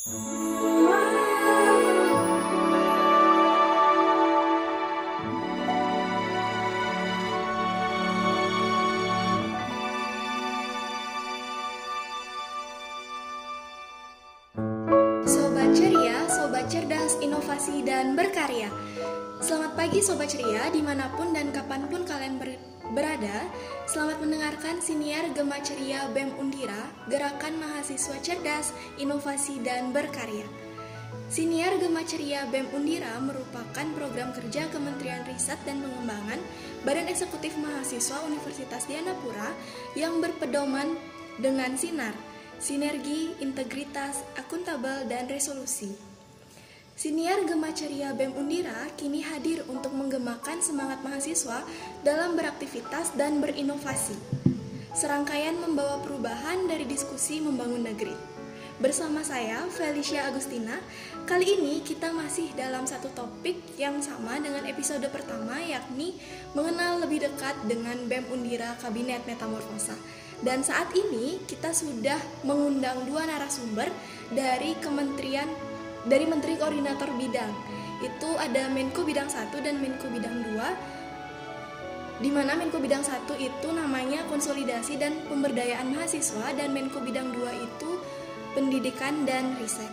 Sobat ceria, sobat cerdas, inovasi, dan berkarya. Selamat pagi sobat ceria, di mana pun dan kapan pun kalian ber- berada. Selamat mendengarkan siniar Gema Ceria BEM Undira, Gerakan Mahasiswa Cerdas, Inovasi, dan Berkarya. Siniar Gema Ceria BEM Undira merupakan program kerja Kementerian Riset dan Pengembangan Badan Eksekutif Mahasiswa Universitas Dianapura yang berpedoman dengan sinar, sinergi, integritas, akuntabel, dan resolusi. Siniar Gema Ceria BEM Undira kini hadir untuk menggemakan semangat mahasiswa dalam beraktivitas dan berinovasi. Serangkaian membawa perubahan dari diskusi membangun negeri. Bersama saya, Felicia Agustina, kali ini kita masih dalam satu topik yang sama dengan episode pertama yakni mengenal lebih dekat dengan BEM Undira Kabinet Metamorfosa. Dan saat ini kita sudah mengundang dua narasumber dari Kementerian dari Menteri Koordinator Bidang. Itu ada Menko Bidang 1 dan Menko Bidang 2. Di mana Menko Bidang 1 itu namanya konsolidasi dan pemberdayaan mahasiswa dan Menko Bidang 2 itu pendidikan dan riset.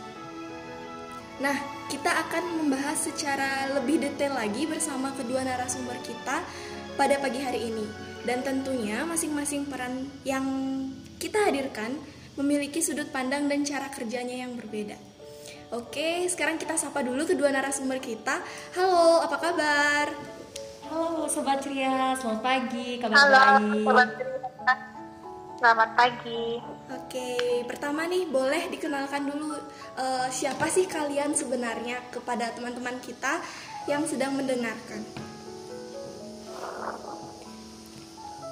Nah, kita akan membahas secara lebih detail lagi bersama kedua narasumber kita pada pagi hari ini. Dan tentunya masing-masing peran yang kita hadirkan memiliki sudut pandang dan cara kerjanya yang berbeda. Oke, sekarang kita sapa dulu kedua narasumber kita. Halo, apa kabar? Halo Sobat Ceria, selamat pagi, kabar Halo, baik Sobat Ceria. Selamat pagi. Oke, pertama nih boleh dikenalkan dulu eh, siapa sih kalian sebenarnya kepada teman-teman kita yang sedang mendengarkan.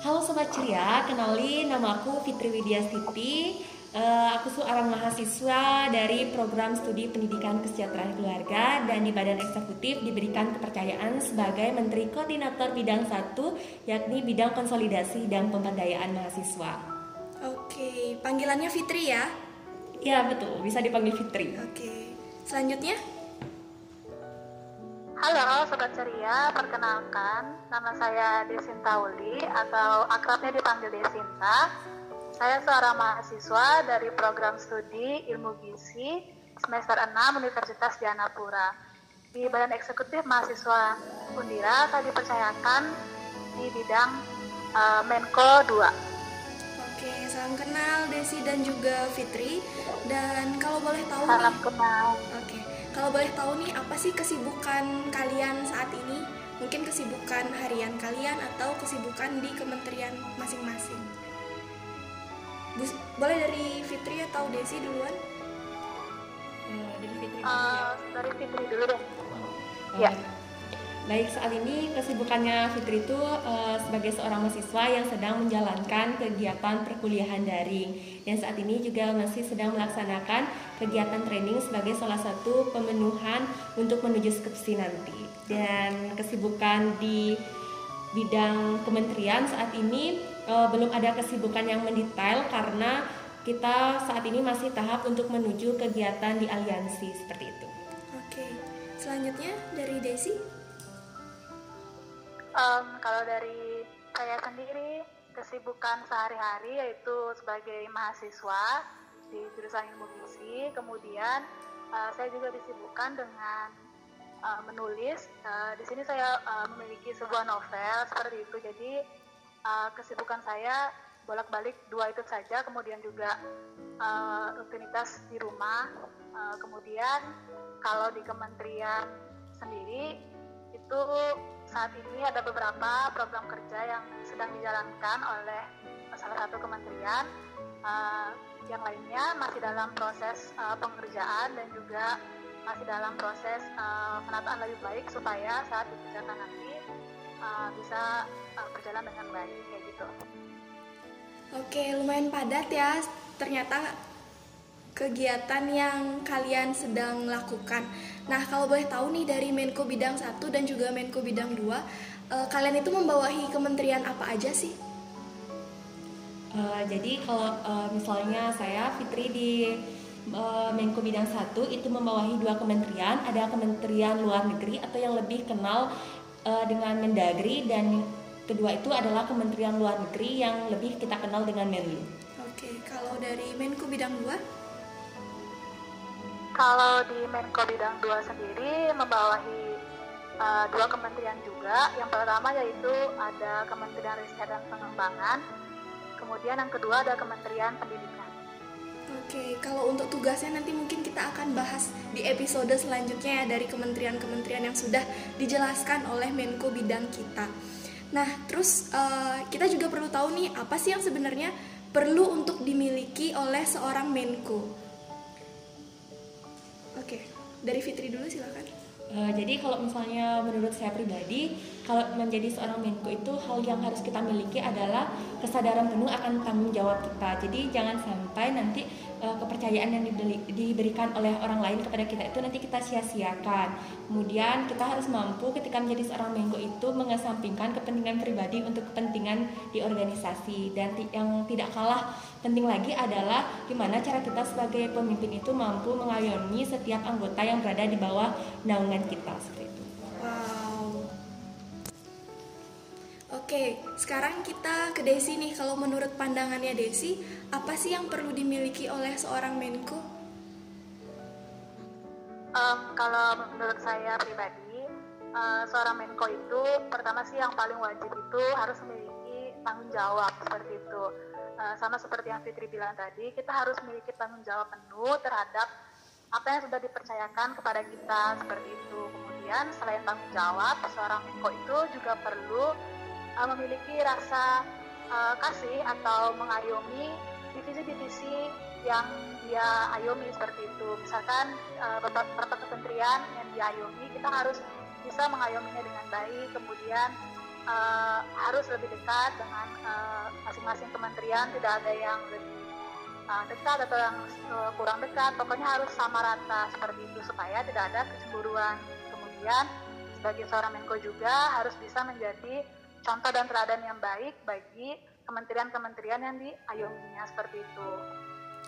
Halo Sobat Ceria, kenali nama aku Fitri Widya Siti Eh, Aku seorang mahasiswa dari program studi pendidikan kesejahteraan keluarga dan di badan eksekutif diberikan kepercayaan sebagai Menteri Koordinator Bidang 1 yakni bidang konsolidasi dan pemberdayaan mahasiswa. Oke, panggilannya Fitri ya. Ya betul, bisa dipanggil Fitri. Oke, selanjutnya? Halo Sobat Ceria, perkenalkan nama saya Desinta Uli atau akrabnya dipanggil Desinta. Saya seorang mahasiswa dari program studi Ilmu Gizi semester 6 Universitas Dianapura. Di Badan Eksekutif Mahasiswa Undira, saya dipercayakan di bidang eh, Menko 2. Oke, salam kenal Desi dan juga Fitri. Dan kalau boleh tahu Salam nih, kenal. oke, kalau boleh tahu nih apa sih kesibukan kalian saat ini? Mungkin kesibukan harian kalian atau kesibukan di kementerian masing-masing. Bu- boleh dari Fitri atau Desi duluan? Eh, Dari Fitri dulu ya. Eh, dari Fitri dulu deh. Oh, Ya. Baik, saat ini kesibukannya Fitri itu eh, sebagai seorang mahasiswa yang sedang menjalankan kegiatan perkuliahan daring dan saat ini juga masih sedang melaksanakan kegiatan training sebagai salah satu pemenuhan untuk menuju skripsi nanti. Dan kesibukan di bidang kementerian saat ini eh, belum ada kesibukan yang mendetail karena kita saat ini masih tahap untuk menuju kegiatan di aliansi seperti itu. Oke, selanjutnya dari Desi. Em, kalau dari saya sendiri kesibukan sehari-hari yaitu sebagai mahasiswa di jurusan ilmu gizi kemudian eh, saya juga disibukkan dengan eh, menulis Eh, di sini saya eh, memiliki sebuah novel seperti itu jadi eh, kesibukan saya bolak-balik dua itu saja kemudian juga eh, rutinitas di rumah Eh, kemudian kalau di kementerian sendiri itu saat ini ada beberapa program kerja yang sedang dijalankan oleh salah satu kementerian. Eh, yang lainnya masih dalam proses eh, pengerjaan dan juga masih dalam proses eh, penataan lebih baik supaya saat dikerjakan nanti eh, bisa eh, berjalan dengan baik kayak gitu. Oke, lumayan padat ya. Ternyata kegiatan yang kalian sedang lakukan. Nah, kalau boleh tahu nih dari Menko Bidang 1 dan juga Menko Bidang 2, eh, kalian itu membawahi kementerian apa aja sih? Eh, jadi kalau eh, misalnya saya Fitri di uh, Menko Bidang satu itu membawahi dua kementerian, ada Kementerian Luar Negeri atau yang lebih kenal uh, dengan Mendagri dan kedua itu adalah Kementerian Luar Negeri yang lebih kita kenal dengan Menlu. Oke, kalau dari Menko Bidang 2? Kalau di Menko Bidang 2 sendiri membawahi uh, dua kementerian juga. Yang pertama yaitu ada Kementerian Riset dan Pengembangan, kemudian yang kedua ada Kementerian Pendidikan. Oke, kalau untuk tugasnya nanti mungkin kita akan bahas di episode selanjutnya ya dari kementerian-kementerian yang sudah dijelaskan oleh Menko bidang kita. Nah, terus uh, kita juga perlu tahu nih apa sih yang sebenarnya perlu untuk dimiliki oleh seorang Menko. Oke, dari Fitri dulu silakan. Uh, jadi kalau misalnya menurut saya pribadi, kalau menjadi seorang Menko itu hal yang harus kita miliki adalah kesadaran penuh akan tanggung jawab kita. Jadi jangan sampai nanti uh, kepercayaan yang dibeli, diberikan oleh orang lain kepada kita itu nanti kita sia-siakan. Kemudian kita harus mampu ketika menjadi seorang menggo itu mengesampingkan kepentingan pribadi untuk kepentingan di organisasi dan yang tidak kalah penting lagi adalah gimana cara kita sebagai pemimpin itu mampu mengayomi setiap anggota yang berada di bawah naungan kita seperti itu. Oke, sekarang kita ke Desi nih. Kalau menurut pandangannya Desi, apa sih yang perlu dimiliki oleh seorang Menko? Um, kalau menurut saya pribadi, uh, seorang Menko itu pertama sih yang paling wajib itu harus memiliki tanggung jawab seperti itu. Uh, sama seperti yang Fitri bilang tadi, kita harus memiliki tanggung jawab penuh terhadap apa yang sudah dipercayakan kepada kita seperti itu. Kemudian selain tanggung jawab, seorang Menko itu juga perlu uh, memiliki rasa uh, kasih atau mengayomi divisi-divisi yang dia ayomi seperti itu. Misalkan uh, kementerian yang dia ayomi, kita harus bisa mengayominya dengan baik. Kemudian uh, harus lebih dekat dengan masing-masing uh, kementerian, tidak ada yang lebih dekat atau yang kurang dekat. Pokoknya harus sama rata seperti itu supaya tidak ada kecemburuan. Kemudian sebagai seorang Menko juga harus bisa menjadi contoh dan teladan yang baik bagi kementerian-kementerian yang diayominya seperti itu.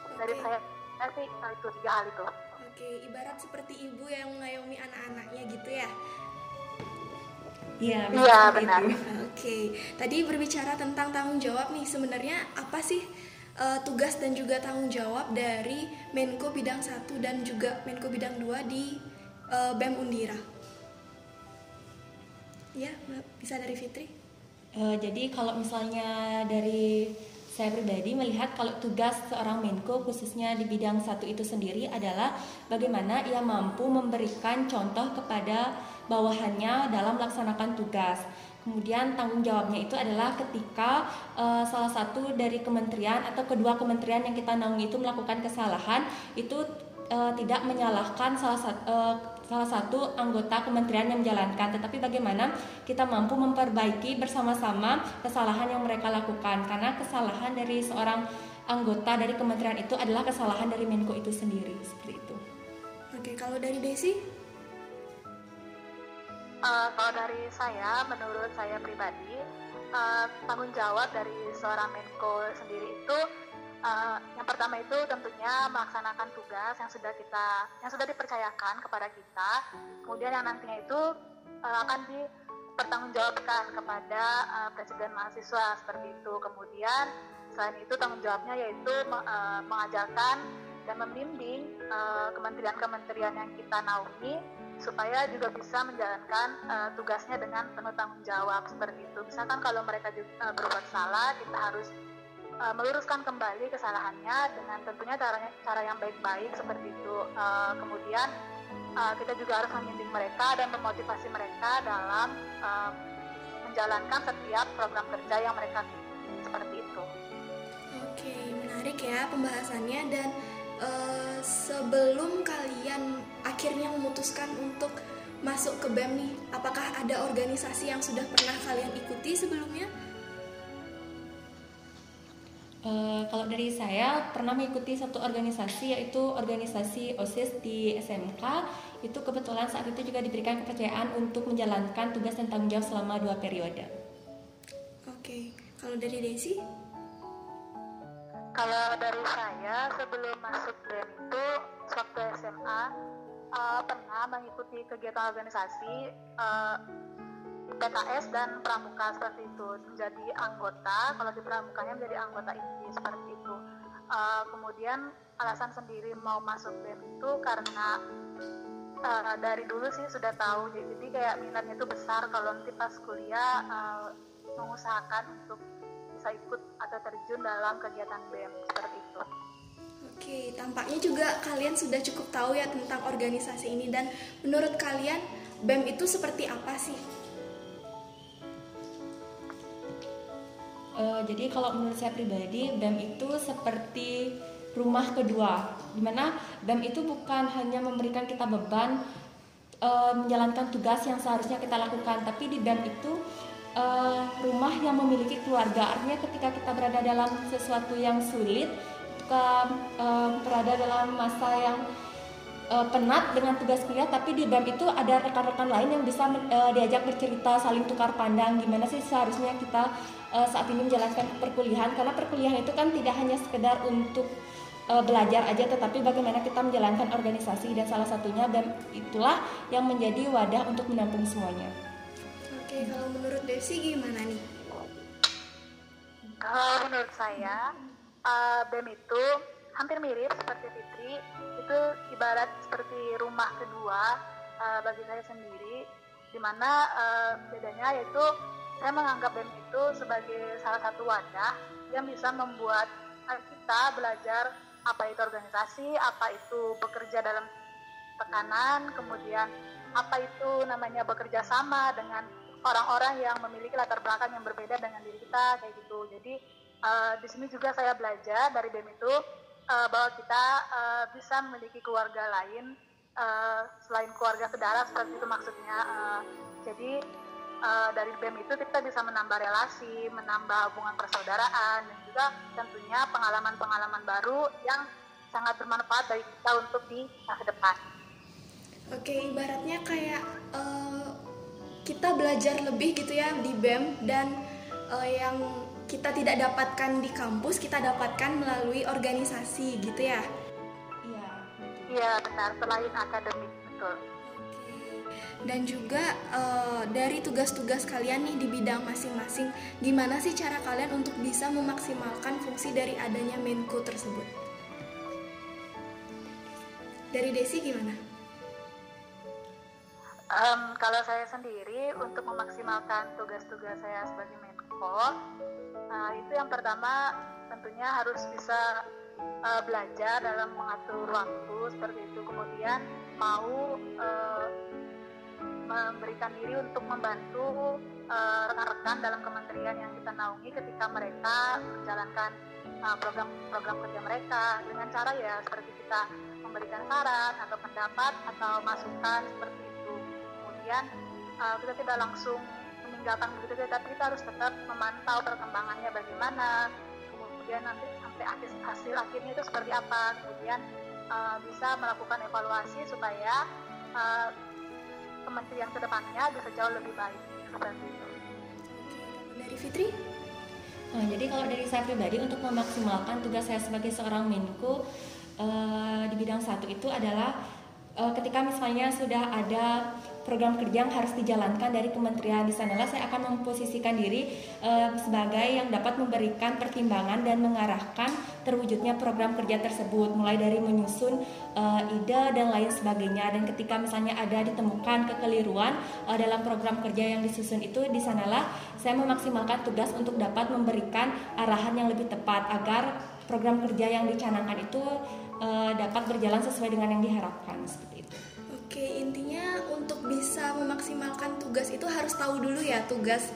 Okay. Dari saya nanti itu tiga hal itu. Oke, okay. ibarat seperti ibu yang mengayomi anak-anaknya gitu ya. Iya, ya, benar. Oke, okay. tadi berbicara tentang tanggung jawab nih, sebenarnya apa sih uh, tugas dan juga tanggung jawab dari Menko Bidang 1 dan juga Menko Bidang 2 di uh, BEM Undira? Ya, bisa dari Fitri? Uh, jadi kalau misalnya dari saya pribadi melihat kalau tugas seorang Menko khususnya di bidang satu itu sendiri adalah bagaimana ia mampu memberikan contoh kepada bawahannya dalam melaksanakan tugas. Kemudian tanggung jawabnya itu adalah ketika uh, salah satu dari kementerian atau kedua kementerian yang kita naungi itu melakukan kesalahan itu uh, tidak menyalahkan salah satu uh, salah satu anggota kementerian yang menjalankan, tetapi bagaimana kita mampu memperbaiki bersama-sama kesalahan yang mereka lakukan karena kesalahan dari seorang anggota dari kementerian itu adalah kesalahan dari Menko itu sendiri seperti itu. Oke, kalau dari Desi? Uh, kalau dari saya, menurut saya pribadi, uh, tanggung jawab dari seorang Menko sendiri itu uh, yang pertama itu tentunya melaksanakan tugas yang sudah kita yang sudah dipercayakan kepada kita kemudian yang nantinya itu uh, akan dipertanggungjawabkan kepada uh, presiden mahasiswa seperti itu kemudian selain itu tanggung jawabnya yaitu uh, mengajarkan dan membimbing kementerian-kementerian uh, yang kita naungi supaya juga bisa menjalankan uh, tugasnya dengan penuh tanggung jawab seperti itu. Misalkan kalau mereka juga, uh, berbuat salah, kita harus uh, meluruskan kembali kesalahannya dengan tentunya caranya cara yang baik-baik seperti itu. Uh, kemudian uh, kita juga harus membimbing mereka dan memotivasi mereka dalam uh, menjalankan setiap program kerja yang mereka seperti itu. Oke, menarik ya pembahasannya dan uh, sebelum kalian akhirnya memutuskan untuk masuk ke BEM nih, apakah ada organisasi yang sudah pernah kalian ikuti sebelumnya? Uh, kalau dari saya pernah mengikuti satu organisasi yaitu organisasi OSIS di SMK itu kebetulan saat itu juga diberikan kepercayaan untuk menjalankan tugas dan tanggung jawab selama dua periode. Oke, kalau dari Desi? Kalau dari saya sebelum masuk BEM itu SMA uh, pernah mengikuti kegiatan organisasi uh, PKS dan pramuka seperti itu menjadi anggota kalau di pramukanya menjadi anggota inti seperti itu uh, kemudian alasan sendiri mau masuk BEM itu karena uh, dari dulu sih sudah tahu jadi kayak minatnya itu besar kalau nanti pas kuliah uh, mengusahakan untuk bisa ikut atau terjun dalam kegiatan BEM seperti itu. Oke, tampaknya juga kalian sudah cukup tahu ya tentang organisasi ini dan menurut kalian BEM itu seperti apa sih? Uh, jadi kalau menurut saya pribadi BEM itu seperti rumah kedua, di mana BEM itu bukan hanya memberikan kita beban uh, menjalankan tugas yang seharusnya kita lakukan, tapi di BEM itu uh, rumah yang memiliki keluarga. Artinya ketika kita berada dalam sesuatu yang sulit, kita uh, berada dalam masa yang uh, penat dengan tugas kuliah tapi di BEM itu ada rekan-rekan lain yang bisa uh, diajak bercerita saling tukar pandang gimana sih seharusnya kita uh, saat ini menjalankan perkuliahan karena perkuliahan itu kan tidak hanya sekedar untuk uh, belajar aja tetapi bagaimana kita menjalankan organisasi dan salah satunya BEM itulah yang menjadi wadah untuk menampung semuanya. Oke, kalau menurut Desi gimana nih? Kalau menurut saya uh, BEM itu hampir mirip seperti Fitri itu ibarat seperti rumah kedua uh, bagi saya sendiri di mana uh, bedanya yaitu saya menganggap BEM itu sebagai salah satu wadah yang bisa membuat kita belajar apa itu organisasi, apa itu bekerja dalam tekanan, kemudian apa itu namanya bekerja sama dengan orang-orang yang memiliki latar belakang yang berbeda dengan diri kita kayak gitu. Jadi uh, di sini juga saya belajar dari BEM itu uh, bahwa kita uh, bisa memiliki keluarga lain uh, selain keluarga saudara seperti itu maksudnya uh, jadi uh, dari BEM itu kita bisa menambah relasi menambah hubungan persaudaraan dan juga tentunya pengalaman-pengalaman baru yang sangat bermanfaat bagi kita untuk di masa depan. Oke, ibaratnya kayak uh, kita belajar lebih gitu ya di BEM dan uh, yang kita tidak dapatkan di kampus kita dapatkan melalui organisasi gitu ya? Iya iya benar. Selain akademik betul. Dan juga uh, dari tugas-tugas kalian nih di bidang masing-masing gimana sih cara kalian untuk bisa memaksimalkan fungsi dari adanya Menko tersebut? Dari Desi gimana? Um, kalau saya sendiri untuk memaksimalkan tugas-tugas saya sebagai Menko Nah, itu yang pertama tentunya harus bisa uh, belajar dalam mengatur waktu seperti itu. Kemudian mau uh, memberikan diri untuk membantu eh, rekan-rekan uh, dalam kementerian yang kita naungi ketika mereka menjalankan program-program uh, kerja mereka dengan cara ya seperti kita memberikan saran atau pendapat atau masukan seperti itu. Kemudian uh, kita tidak langsung meninggalkan begitu saja tapi kita harus tetap memantau perkembangannya bagaimana kemudian nanti sampai akhir hasil akhirnya itu seperti apa kemudian uh, bisa melakukan evaluasi supaya uh, kementerian ke depannya bisa jauh lebih baik seperti itu. Dari Fitri? Nah, jadi kalau dari saya pribadi untuk memaksimalkan tugas saya sebagai seorang Menko uh, di bidang satu itu adalah uh, ketika misalnya sudah ada program kerja yang harus dijalankan dari kementerian di sanalah saya akan memposisikan diri uh, sebagai yang dapat memberikan pertimbangan dan mengarahkan terwujudnya program kerja tersebut mulai dari menyusun uh, ide dan lain sebagainya dan ketika misalnya ada ditemukan kekeliruan uh, dalam program kerja yang disusun itu di sanalah saya memaksimalkan tugas untuk dapat memberikan arahan yang lebih tepat agar program kerja yang dicanangkan itu uh, dapat berjalan sesuai dengan yang diharapkan seperti itu. Oke, intinya untuk bisa memaksimalkan tugas itu harus tahu dulu ya tugas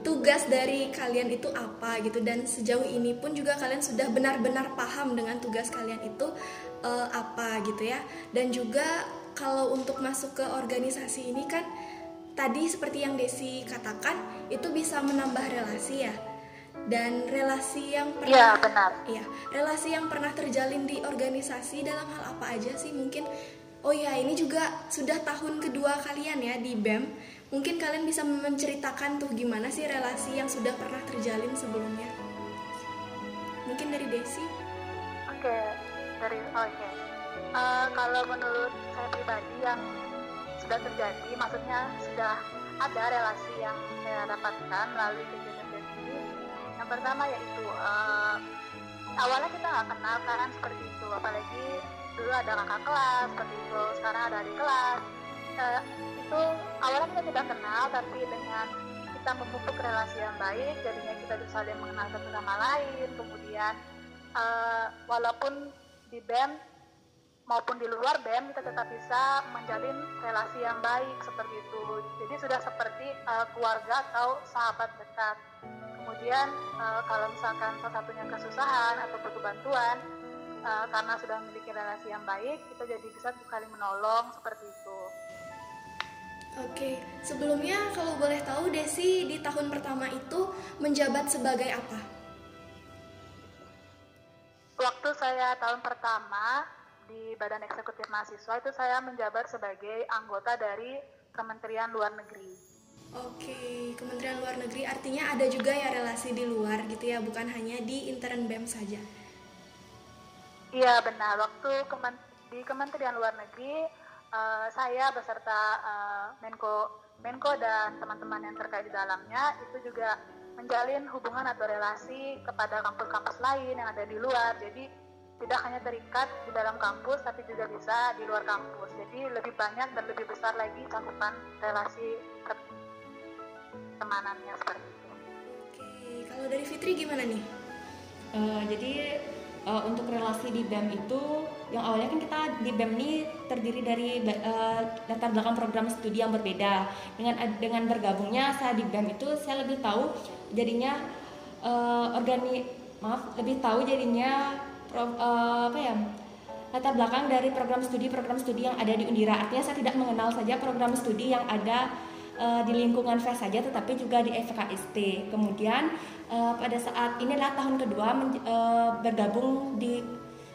tugas dari kalian itu apa gitu dan sejauh ini pun juga kalian sudah benar-benar paham dengan tugas kalian itu uh, apa gitu ya. Dan juga kalau untuk masuk ke organisasi ini kan tadi seperti yang Desi katakan itu bisa menambah relasi ya dan relasi yang pernah ya, benar. ya relasi yang pernah terjalin di organisasi dalam hal apa aja sih mungkin oh ya ini juga sudah tahun kedua kalian ya di BEM mungkin kalian bisa menceritakan tuh gimana sih relasi yang sudah pernah terjalin sebelumnya mungkin dari Desi oke okay. dari oke okay. uh, kalau menurut saya pribadi yang sudah terjadi, maksudnya sudah ada relasi yang saya dapatkan melalui kegiatan ini. Yang pertama yaitu uh, awalnya kita nggak kenal kan seperti itu, apalagi dulu ada kakak kelas seperti itu, sekarang ada di kelas. Uh, itu awalnya kita tidak kenal, tapi dengan kita memupuk relasi yang baik, jadinya kita bisa saling mengenal satu sama lain. Kemudian uh, walaupun di BEM maupun di luar BEM kita tetap bisa menjalin relasi yang baik seperti itu. Jadi sudah seperti uh, keluarga atau sahabat dekat. Kemudian uh, kalau misalkan salah satunya kesusahan atau butuh bantuan, uh, karena sudah memiliki relasi yang baik, kita jadi bisa saling menolong seperti itu. Oke, sebelumnya kalau boleh tahu Desi di tahun pertama itu menjabat sebagai apa? Waktu saya tahun pertama di Badan Eksekutif Mahasiswa itu saya menjabat sebagai anggota dari Kementerian Luar Negeri. Oke, Kementerian Luar Negeri artinya ada juga ya relasi di luar gitu ya, bukan hanya di intern BEM saja. Iya benar, waktu kemen di Kementerian Luar Negeri uh, saya beserta uh, Menko Menko dan teman-teman yang terkait di dalamnya itu juga menjalin hubungan atau relasi kepada kampus-kampus lain yang ada di luar. Jadi tidak hanya terikat di dalam kampus tapi juga bisa di luar kampus jadi lebih banyak dan lebih besar lagi cakupan relasi temanannya seperti itu. Oke kalau dari Fitri gimana nih? Uh, jadi uh, untuk relasi di BEM itu yang awalnya kan kita di BEM ini terdiri dari uh, latar belakang program studi yang berbeda. Dengan dengan bergabungnya saya di BEM itu saya lebih tahu jadinya uh, organi maaf lebih tahu jadinya pro, uh, apa ya latar belakang dari program studi program studi yang ada di Undira. Artinya saya tidak mengenal saja program studi yang ada uh, di lingkungan FES saja tetapi juga di FKST kemudian uh, pada saat inilah tahun kedua uh, bergabung di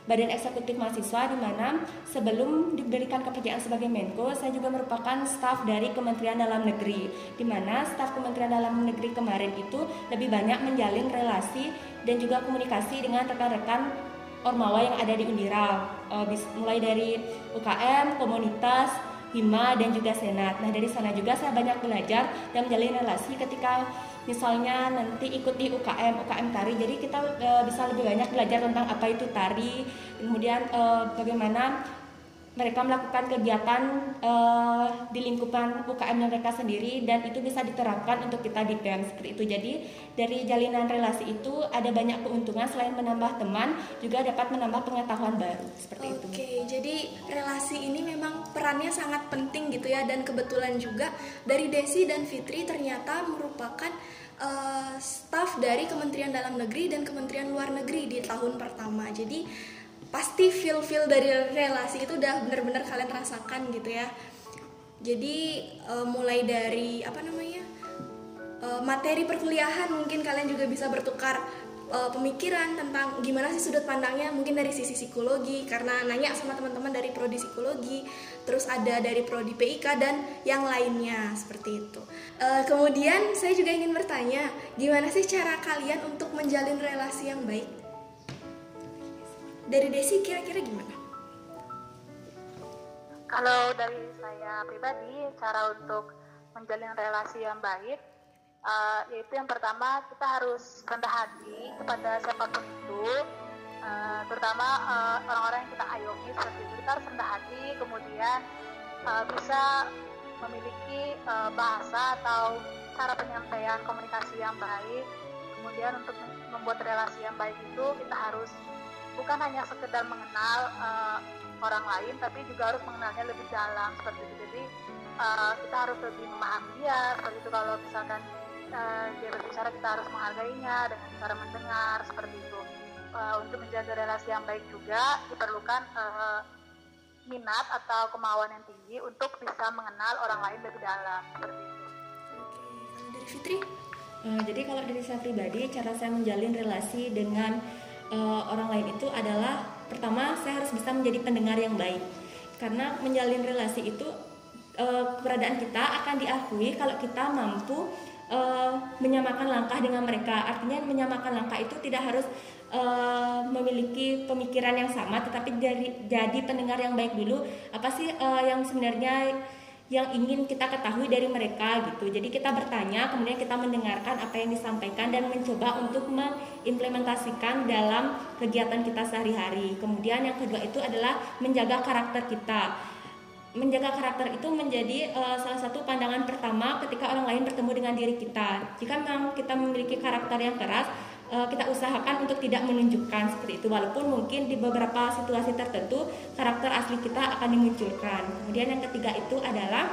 Badan Eksekutif Mahasiswa di mana sebelum diberikan kepercayaan sebagai Menko, saya juga merupakan staf dari Kementerian Dalam Negeri. Di mana staf Kementerian Dalam Negeri kemarin itu lebih banyak menjalin relasi dan juga komunikasi dengan rekan-rekan ormawa yang ada di Undira, mulai dari UKM, komunitas, hima dan juga senat. Nah dari sana juga saya banyak belajar dan menjalin relasi ketika misalnya nanti ikut di UKM UKM tari. Jadi kita uh, bisa lebih banyak belajar tentang apa itu tari, kemudian uh, bagaimana mereka melakukan kegiatan uh, di lingkupan UKM mereka sendiri dan itu bisa diterapkan untuk kita di BEM seperti itu. Jadi dari jalinan relasi itu ada banyak keuntungan selain menambah teman juga dapat menambah pengetahuan baru seperti Oke, itu. Oke, jadi relasi ini memang perannya sangat penting gitu ya dan kebetulan juga dari Desi dan Fitri ternyata merupakan uh, staf dari Kementerian Dalam Negeri dan Kementerian Luar Negeri di tahun pertama. Jadi pasti feel feel dari relasi itu udah bener-bener kalian rasakan gitu ya. Jadi uh, mulai dari apa namanya uh, materi perkuliahan mungkin kalian juga bisa bertukar uh, pemikiran tentang gimana sih sudut pandangnya mungkin dari sisi psikologi karena nanya sama teman-teman dari prodi psikologi terus ada dari prodi PIK dan yang lainnya seperti itu. Uh, kemudian saya juga ingin bertanya gimana sih cara kalian untuk menjalin relasi yang baik dari Desi kira-kira gimana? Kalau dari saya pribadi, cara untuk menjalin relasi yang baik, uh, yaitu yang pertama kita harus rendah hati kepada siapa pun itu, uh, terutama uh, orang-orang yang kita ayomi seperti itu. Kita harus rendah hati, kemudian uh, bisa memiliki uh, bahasa atau cara penyampaian komunikasi yang baik. Kemudian untuk membuat relasi yang baik itu kita harus bukan hanya sekedar mengenal uh, orang lain tapi juga harus mengenalnya lebih dalam seperti itu jadi uh, kita harus lebih memahami dia seperti itu kalau misalkan uh, dia berbicara kita harus menghargainya dengan cara mendengar seperti itu uh, untuk menjaga relasi yang baik juga diperlukan uh, minat atau kemauan yang tinggi untuk bisa mengenal orang lain lebih dalam seperti itu. Oke, kalau dari Fitri? Uh, jadi kalau dari saya pribadi cara saya menjalin relasi dengan uh, orang lain itu adalah pertama saya harus bisa menjadi pendengar yang baik. Karena menjalin relasi itu uh, keberadaan kita akan diakui kalau kita mampu uh, menyamakan langkah dengan mereka. Artinya menyamakan langkah itu tidak harus memiliki pemikiran yang sama tetapi jadi jadi pendengar yang baik dulu. Apa sih uh, yang sebenarnya yang ingin kita ketahui dari mereka gitu. Jadi kita bertanya, kemudian kita mendengarkan apa yang disampaikan dan mencoba untuk mengimplementasikan dalam kegiatan kita sehari-hari. Kemudian yang kedua itu adalah menjaga karakter kita. Menjaga karakter itu menjadi uh, salah satu pandangan pertama ketika orang lain bertemu dengan diri kita. Jika memang kita memiliki karakter yang keras, uh, kita usahakan untuk tidak menunjukkan seperti itu walaupun mungkin di beberapa situasi tertentu karakter asli kita akan dimunculkan. Kemudian yang ketiga itu adalah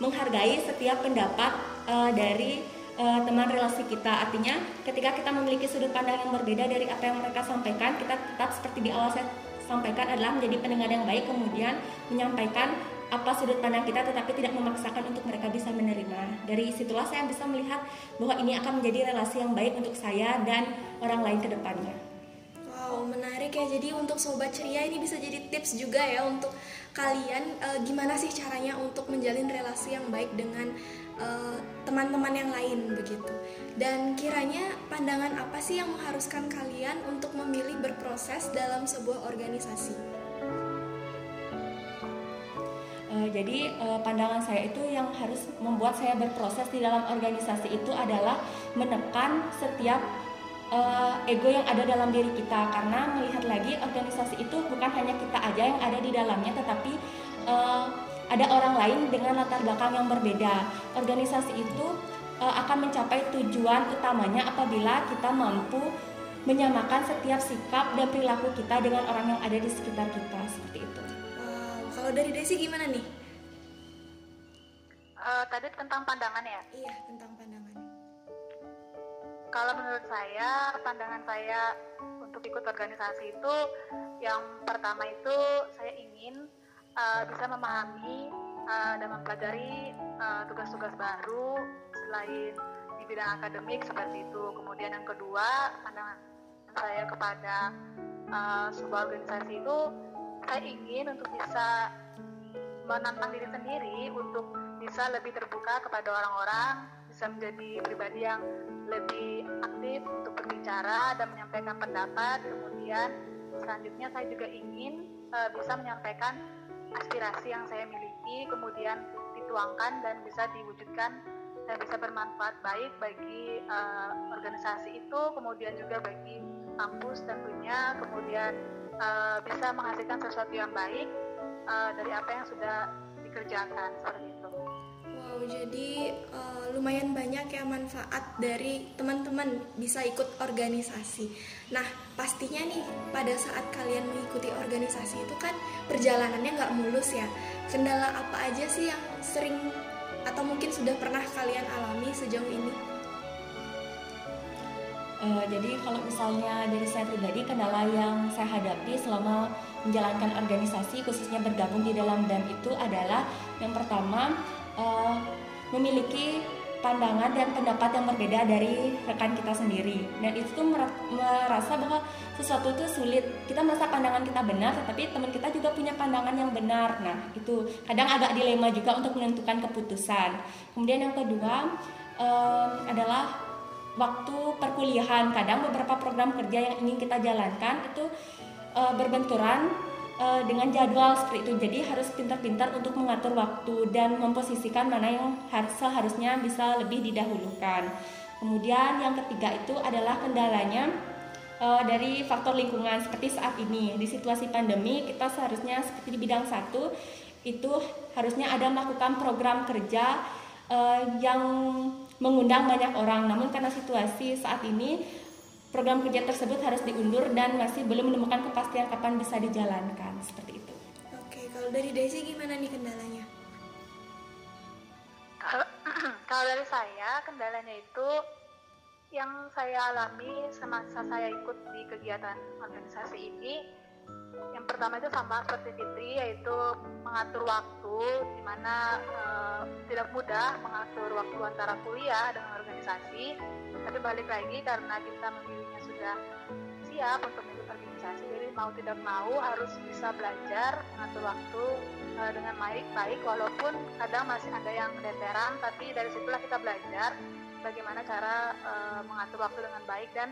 menghargai setiap pendapat uh, dari uh, teman relasi kita. Artinya ketika kita memiliki sudut pandang yang berbeda dari apa yang mereka sampaikan, kita tetap seperti di awal saya sampaikan adalah menjadi pendengar yang baik kemudian menyampaikan apa sudut pandang kita tetapi tidak memaksakan untuk mereka bisa menerima. Dari situlah saya bisa melihat bahwa ini akan menjadi relasi yang baik untuk saya dan orang lain ke depannya. Wow, menarik ya. Jadi untuk sobat ceria ini bisa jadi tips juga ya untuk kalian e, gimana sih caranya untuk menjalin relasi yang baik dengan eh, teman-teman yang lain begitu. Dan kiranya pandangan apa sih yang mengharuskan kalian untuk memilih berproses dalam sebuah organisasi? Uh, jadi uh, pandangan saya itu yang harus membuat saya berproses di dalam organisasi itu adalah menekan setiap uh, ego yang ada dalam diri kita karena melihat lagi organisasi itu bukan hanya kita aja yang ada di dalamnya tetapi uh, ada orang lain dengan latar belakang yang berbeda. Organisasi itu uh, akan mencapai tujuan utamanya apabila kita mampu menyamakan setiap sikap dan perilaku kita dengan orang yang ada di sekitar kita seperti itu. Kalau dari Desi gimana nih? Uh, tadi tentang pandangan ya? Iya, tentang pandangan. Kalau menurut saya, pandangan saya untuk ikut organisasi itu yang pertama itu saya ingin uh, bisa memahami uh, dan mempelajari tugas-tugas uh, baru selain di bidang akademik seperti itu. Kemudian yang kedua, pandangan saya kepada uh, sebuah organisasi itu ingin untuk bisa menantang diri sendiri untuk bisa lebih terbuka kepada orang-orang, bisa menjadi pribadi yang lebih aktif untuk berbicara dan menyampaikan pendapat. Kemudian selanjutnya saya juga ingin uh, bisa menyampaikan aspirasi yang saya miliki, kemudian dituangkan dan bisa diwujudkan dan bisa bermanfaat baik bagi uh, organisasi itu, kemudian juga bagi kampus tentunya, kemudian uh, bisa menghasilkan sesuatu yang baik uh, dari apa yang sudah dikerjakan seperti itu. Wow, jadi uh, lumayan banyak ya manfaat dari teman-teman bisa ikut organisasi. Nah, pastinya nih pada saat kalian mengikuti organisasi itu kan perjalanannya nggak mulus ya. Kendala apa aja sih yang sering atau mungkin sudah pernah kalian alami sejauh ini? Uh, jadi kalau misalnya dari saya pribadi kendala yang saya hadapi selama menjalankan organisasi khususnya bergabung di dalam BEM itu adalah yang pertama uh, memiliki pandangan dan pendapat yang berbeda dari rekan kita sendiri. Dan itu tuh merasa bahwa sesuatu itu sulit. Kita merasa pandangan kita benar tetapi teman kita juga punya pandangan yang benar. Nah itu kadang agak dilema juga untuk menentukan keputusan. Kemudian yang kedua um, adalah waktu perkuliahan. Kadang beberapa program kerja yang ingin kita jalankan itu uh, berbenturan uh, dengan jadwal seperti itu. Jadi harus pintar-pintar untuk mengatur waktu dan memposisikan mana yang harus seharusnya bisa lebih didahulukan. Kemudian yang ketiga itu adalah kendalanya uh, dari faktor lingkungan seperti saat ini. Di situasi pandemi kita seharusnya seperti di bidang satu itu harusnya ada melakukan program kerja uh, yang mengundang banyak orang. Namun karena situasi saat ini program kerja tersebut harus diundur dan masih belum menemukan kepastian kapan bisa dijalankan seperti itu. Oke, kalau dari Desi gimana nih kendalanya? Kalau, kalau dari saya kendalanya itu yang saya alami semasa saya ikut di kegiatan organisasi ini yang pertama itu sama seperti Fitri yaitu mengatur waktu di mana uh, tidak mudah mengatur waktu antara kuliah dengan organisasi. Tapi balik lagi karena kita memilihnya sudah siap untuk ikut organisasi jadi mau tidak mau harus bisa belajar mengatur waktu uh, dengan baik baik walaupun kadang masih ada yang keteteran tapi dari situlah kita belajar bagaimana cara uh, mengatur waktu dengan baik dan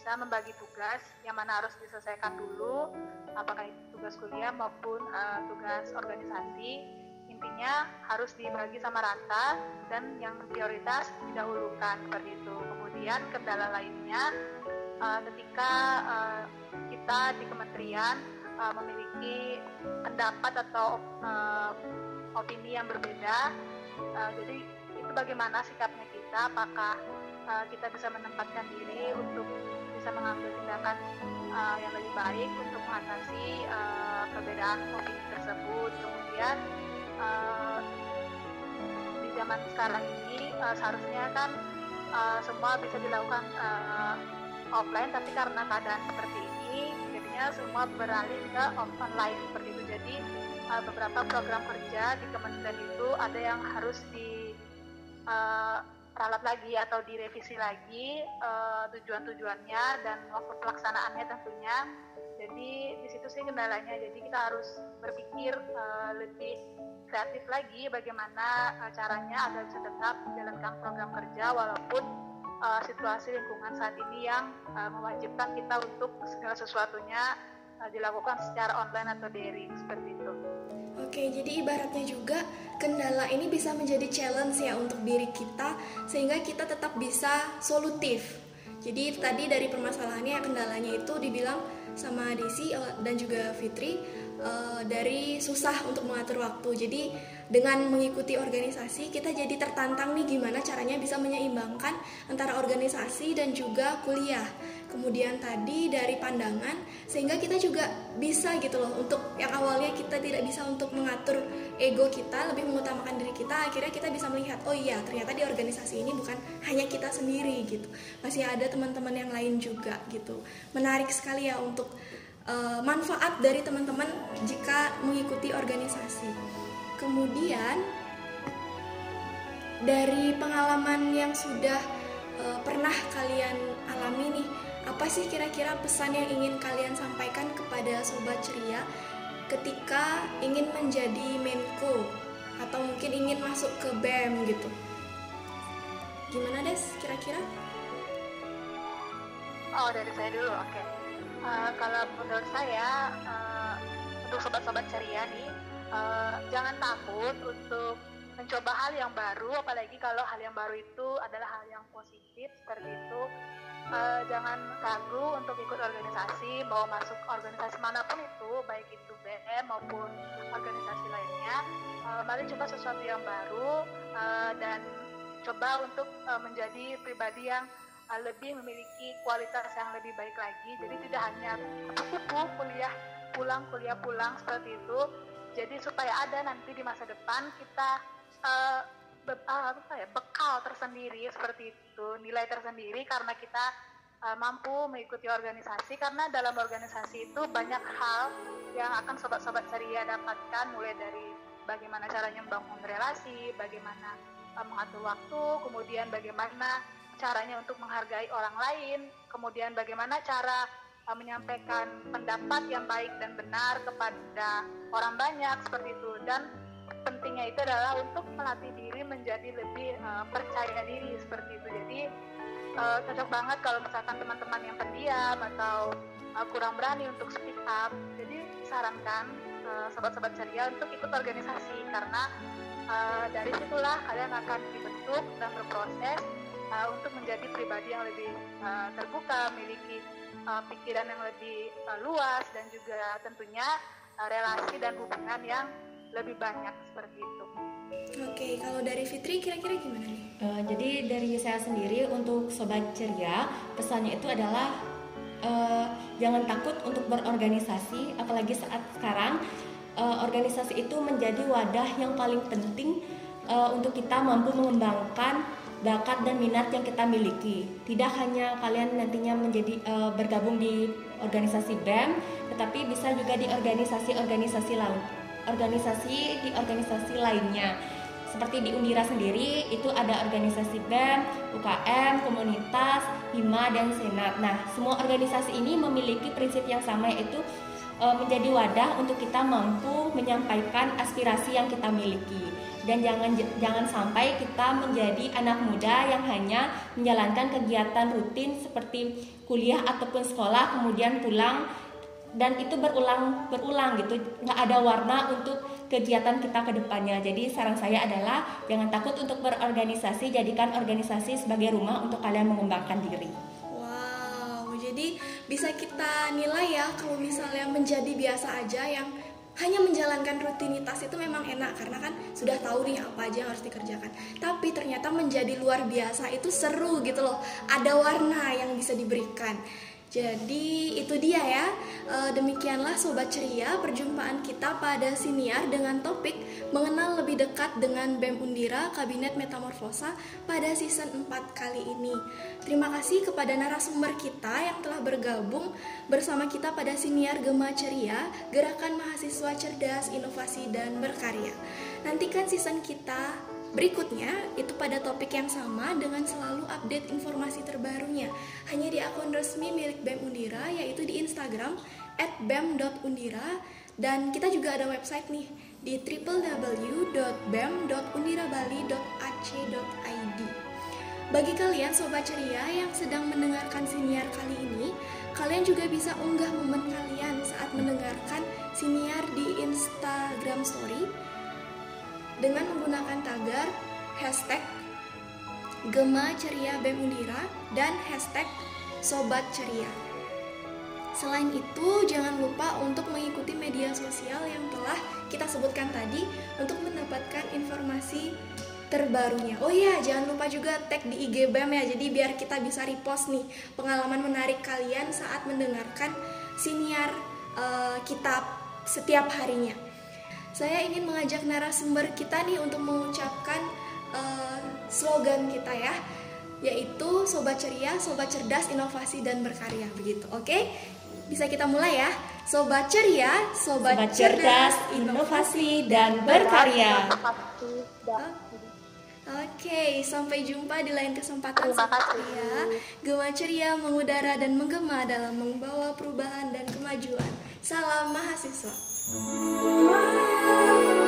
bisa membagi tugas yang mana harus diselesaikan dulu, apakah itu tugas kuliah maupun uh, tugas organisasi. Intinya harus dibagi sama rata dan yang prioritas didahulukan seperti itu. Kemudian kendala lainnya uh, ketika uh, kita di kementerian uh, memiliki pendapat atau uh, opini yang berbeda, uh, jadi itu bagaimana sikapnya kita, apakah kita bisa menempatkan diri untuk bisa mengambil tindakan uh, yang lebih baik untuk mengatasi uh, perbedaan opini tersebut. Kemudian uh, di zaman sekarang ini uh, seharusnya kan uh, semua bisa dilakukan uh, offline, tapi karena keadaan seperti ini, jadinya semua beralih ke online seperti itu. Jadi uh, beberapa program kerja di kementerian itu ada yang harus di ralat lagi atau direvisi lagi uh, tujuan-tujuannya dan waktu pelaksanaannya tentunya. Jadi di situ sih kendalanya. Jadi kita harus berpikir uh, lebih kreatif lagi bagaimana uh, caranya agar bisa tetap menjalankan program kerja walaupun uh, situasi lingkungan saat ini yang uh, mewajibkan kita untuk segala sesuatunya uh, dilakukan secara online atau daring seperti itu. Oke, jadi ibaratnya juga kendala ini bisa menjadi challenge ya untuk diri kita sehingga kita tetap bisa solutif. Jadi tadi dari permasalahannya kendalanya itu dibilang sama Desi eh, dan juga Fitri uh, dari susah untuk mengatur waktu. Jadi dengan mengikuti organisasi kita jadi tertantang nih gimana caranya bisa menyeimbangkan antara organisasi dan juga kuliah kemudian tadi dari pandangan sehingga kita juga bisa gitu loh untuk yang awalnya kita tidak bisa untuk mengatur ego kita lebih mengutamakan diri kita akhirnya kita bisa melihat oh iya ternyata di organisasi ini bukan hanya kita sendiri gitu. Masih ada teman-teman yang lain juga gitu. Menarik sekali ya untuk uh, manfaat dari teman-teman jika mengikuti organisasi. Kemudian dari pengalaman yang sudah uh, pernah kalian alami nih apa sih kira-kira pesan yang ingin kalian sampaikan kepada sobat ceria ketika ingin menjadi Menko atau mungkin ingin masuk ke BEM gitu? Gimana Des kira-kira? Oh dari saya dulu, oke. Okay. Uh, eh, kalau menurut saya uh, untuk sobat-sobat ceria nih uh, jangan takut untuk mencoba hal yang baru, apalagi kalau hal yang baru itu adalah hal yang positif seperti itu. Uh, jangan ragu untuk ikut organisasi mau masuk organisasi mana pun itu baik itu BM maupun organisasi lainnya. Uh, mari coba sesuatu yang baru uh, dan coba untuk uh, menjadi pribadi yang uh, lebih memiliki kualitas yang lebih baik lagi. Jadi tidak hanya kupu kuliah pulang kuliah pulang seperti itu. Jadi supaya ada nanti di masa depan kita uh, be, uh, apa ya bekal tersendiri seperti itu nilai tersendiri karena kita uh, mampu mengikuti organisasi. Karena dalam organisasi itu banyak hal yang akan sobat-sobat ceria dapatkan mulai dari bagaimana caranya membangun relasi, bagaimana uh, mengatur waktu, kemudian bagaimana caranya untuk menghargai orang lain, kemudian bagaimana cara menyampaikan pendapat yang baik dan benar kepada orang banyak seperti itu. Dan itu adalah untuk melatih diri menjadi lebih uh, percaya diri seperti itu. Jadi uh, cocok banget kalau misalkan teman-teman yang pendiam atau uh, kurang berani untuk speak up. Jadi sarankan uh, sobat-sobat ceria untuk ikut organisasi karena uh, dari situlah kalian akan dibentuk dan berproses uh, untuk menjadi pribadi yang lebih uh, terbuka, memiliki uh, pikiran yang lebih uh, luas dan juga tentunya relasi dan hubungan yang lebih banyak seperti itu. Oke, kalau dari Fitri kira-kira gimana nih? Uh, jadi dari saya sendiri untuk sobat ceria pesannya itu adalah uh, jangan takut untuk berorganisasi, apalagi saat sekarang uh, organisasi itu menjadi wadah yang paling penting uh, untuk kita mampu mengembangkan bakat dan minat yang kita miliki. Tidak hanya kalian nantinya menjadi uh, bergabung di organisasi BEM, tetapi bisa juga di organisasi-organisasi lain organisasi di organisasi lainnya. Seperti di Undira sendiri itu ada organisasi BEM, UKM, komunitas, HIMA dan Senat. Nah, semua organisasi ini memiliki prinsip yang sama yaitu e, menjadi wadah untuk kita mampu menyampaikan aspirasi yang kita miliki. dan jangan jangan sampai kita menjadi anak muda yang hanya menjalankan kegiatan rutin seperti kuliah ataupun sekolah kemudian pulang dan itu berulang berulang gitu nggak ada warna untuk kegiatan kita ke depannya jadi saran saya adalah jangan takut untuk berorganisasi jadikan organisasi sebagai rumah untuk kalian mengembangkan diri wow jadi bisa kita nilai ya kalau misalnya menjadi biasa aja yang hanya menjalankan rutinitas itu memang enak karena kan sudah tahu nih apa aja yang harus dikerjakan. Tapi ternyata menjadi luar biasa itu seru gitu loh. Ada warna yang bisa diberikan. Jadi itu dia ya. E, demikianlah sobat ceria perjumpaan kita pada siniar dengan topik mengenal lebih dekat dengan BEM Undira Kabinet Metamorfosa pada season 4 kali ini. Terima kasih kepada narasumber kita yang telah bergabung bersama kita pada siniar Gema Ceria, Gerakan Mahasiswa Cerdas, Inovasi dan Berkarya. Nantikan season kita Berikutnya, itu pada topik yang sama dengan selalu update informasi terbarunya. Hanya di akun resmi milik BEM Undira yaitu di Instagram @bem.undira dan kita juga ada website nih di www.bem.undirabali.ac.id. Bagi kalian sobat ceria yang sedang mendengarkan siniar kali ini, kalian juga bisa unggah momen kalian saat mendengarkan siniar di Instagram Story dengan menggunakan tagar hashtag Gema Ceria BEM Undira dan hashtag Sobat Ceria. Selain itu, jangan lupa untuk mengikuti media sosial yang telah kita sebutkan tadi untuk mendapatkan informasi terbarunya. Oh iya, jangan lupa juga tag di IG BEM ya, jadi biar kita bisa repost nih pengalaman menarik kalian saat mendengarkan siniar uh, kita setiap harinya saya ingin mengajak narasumber kita nih untuk mengucapkan uh, slogan kita ya yaitu sobat ceria, sobat cerdas, inovasi dan berkarya begitu. Oke? Bisa kita mulai ya. Sobat ceria, sobat, sobat cerdas, inovasi dan berkarya. Oke, okay, sampai jumpa di lain kesempatan sobat ceria. Gema ceria mengudara dan menggema dalam membawa perubahan dan kemajuan. Salam mahasiswa. Música